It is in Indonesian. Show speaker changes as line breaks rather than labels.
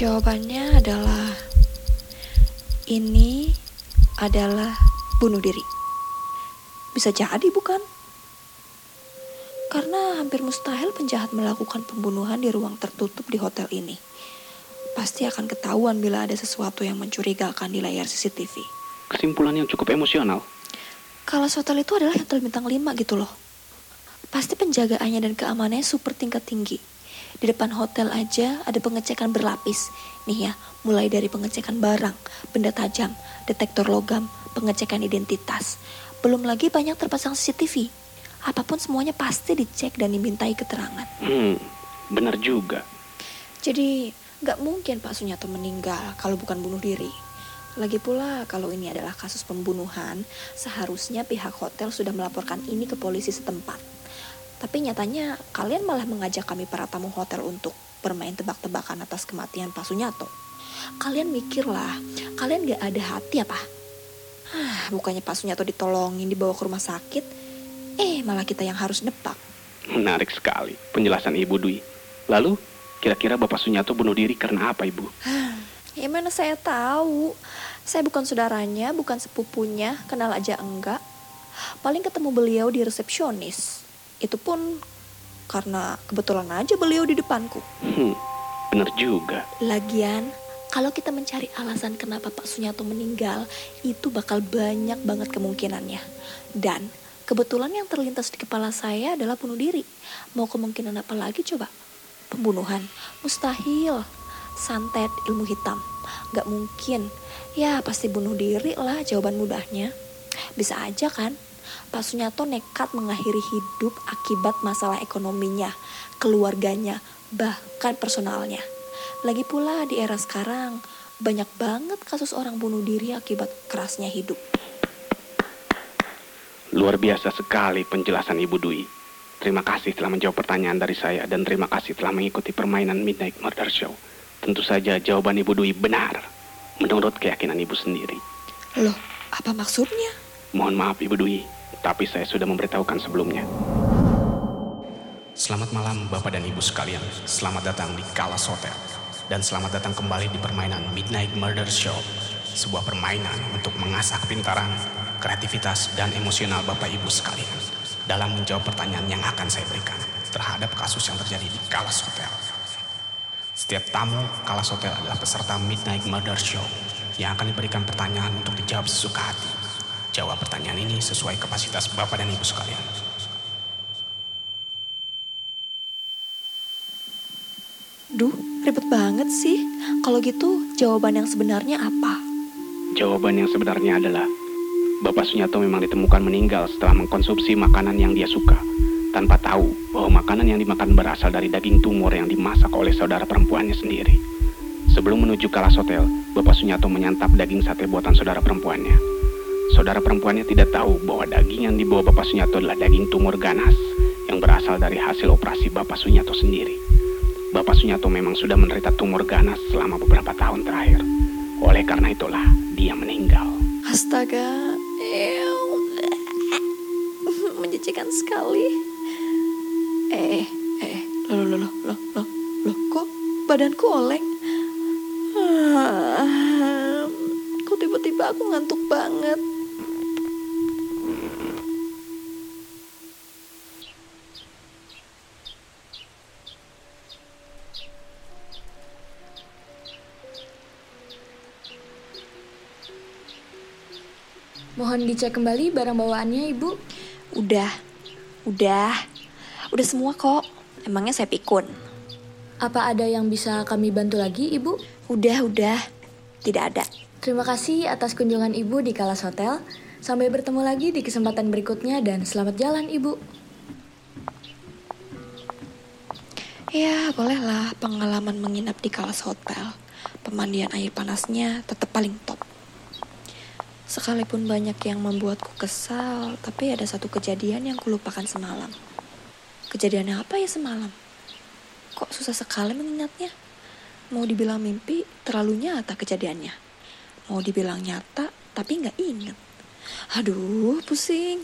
Jawabannya adalah ini adalah bunuh diri. Bisa jadi bukan? Karena hampir mustahil penjahat melakukan pembunuhan di ruang tertutup di hotel ini. Pasti akan ketahuan bila ada sesuatu yang mencurigakan di layar CCTV.
Kesimpulan yang cukup emosional.
Kalau hotel itu adalah hotel bintang 5 gitu loh. Pasti penjagaannya dan keamanannya super tingkat tinggi. Di depan hotel aja ada pengecekan berlapis. Nih ya, mulai dari pengecekan barang, benda tajam, detektor logam, pengecekan identitas. Belum lagi banyak terpasang CCTV. Apa pun semuanya pasti dicek dan dimintai keterangan.
Hmm, benar juga.
Jadi nggak mungkin Pak Sunyato meninggal kalau bukan bunuh diri. Lagi pula kalau ini adalah kasus pembunuhan, seharusnya pihak hotel sudah melaporkan ini ke polisi setempat. Tapi nyatanya kalian malah mengajak kami para tamu hotel untuk bermain tebak-tebakan atas kematian Pak Sunyato. Kalian mikirlah, kalian gak ada hati apa? Hah, bukannya Pak Sunyato ditolongin dibawa ke rumah sakit, eh malah kita yang harus nebak.
Menarik sekali penjelasan Ibu Dwi. Lalu, kira-kira Bapak Sunyato bunuh diri karena apa, Ibu?
Ya mana saya tahu. Saya bukan saudaranya, bukan sepupunya, kenal aja enggak. Paling ketemu beliau di resepsionis. Itu pun karena kebetulan aja beliau di depanku.
Hmm, benar juga.
Lagian, kalau kita mencari alasan kenapa Pak Sunyato meninggal, itu bakal banyak banget kemungkinannya. Dan kebetulan yang terlintas di kepala saya adalah bunuh diri. Mau kemungkinan apa lagi coba? Pembunuhan? Mustahil. Santet ilmu hitam. Gak mungkin. Ya pasti bunuh diri lah jawaban mudahnya. Bisa aja kan? Pak Sunyato nekat mengakhiri hidup akibat masalah ekonominya, keluarganya, bahkan personalnya. Lagi pula di era sekarang, banyak banget kasus orang bunuh diri akibat kerasnya hidup.
Luar biasa sekali penjelasan Ibu Dwi. Terima kasih telah menjawab pertanyaan dari saya dan terima kasih telah mengikuti permainan Midnight Murder Show. Tentu saja jawaban Ibu Dwi benar, menurut keyakinan Ibu sendiri.
Loh, apa maksudnya?
Mohon maaf Ibu Dwi, tapi saya sudah memberitahukan sebelumnya. Selamat malam Bapak dan Ibu sekalian. Selamat datang di Kalas Hotel. Dan selamat datang kembali di permainan Midnight Murder Show. Sebuah permainan untuk mengasah kepintaran, kreativitas, dan emosional Bapak Ibu sekalian. Dalam menjawab pertanyaan yang akan saya berikan terhadap kasus yang terjadi di Kalas Hotel. Setiap tamu Kalas Hotel adalah peserta Midnight Murder Show yang akan diberikan pertanyaan untuk dijawab sesuka hati. Jawab pertanyaan ini sesuai kapasitas Bapak dan Ibu sekalian.
Duh, ribet banget sih. Kalau gitu, jawaban yang sebenarnya apa?
Jawaban yang sebenarnya adalah Bapak Sunyato memang ditemukan meninggal setelah mengkonsumsi makanan yang dia suka tanpa tahu bahwa makanan yang dimakan berasal dari daging tumor yang dimasak oleh saudara perempuannya sendiri. Sebelum menuju Kalas Hotel, Bapak Sunyato menyantap daging sate buatan saudara perempuannya. Saudara perempuannya tidak tahu bahwa daging yang dibawa Bapak Sunyato adalah daging tumor ganas yang berasal dari hasil operasi Bapak Sunyato sendiri. Bapak Sunyato memang sudah menderita tumor ganas selama beberapa tahun terakhir. Oleh karena itulah, dia meninggal.
Astaga, ew. menjijikan sekali. Eh, eh, eh, loh, loh, loh, loh, loh, loh, kok badanku oleng? Ah, kok tiba-tiba aku ngantuk banget?
Mohon dicek kembali barang bawaannya, Ibu.
Udah, udah, udah semua kok. Emangnya saya pikun?
Apa ada yang bisa kami bantu lagi, Ibu?
Udah, udah, tidak ada.
Terima kasih atas kunjungan Ibu di Kalas Hotel. Sampai bertemu lagi di kesempatan berikutnya dan selamat jalan, Ibu.
Ya, bolehlah pengalaman menginap di Kalas Hotel. Pemandian air panasnya tetap paling top. Sekalipun banyak yang membuatku kesal, tapi ada satu kejadian yang kulupakan semalam. Kejadian apa ya semalam? Kok susah sekali mengingatnya? Mau dibilang mimpi, terlalu nyata kejadiannya. Mau dibilang nyata, tapi nggak inget. Aduh, pusing.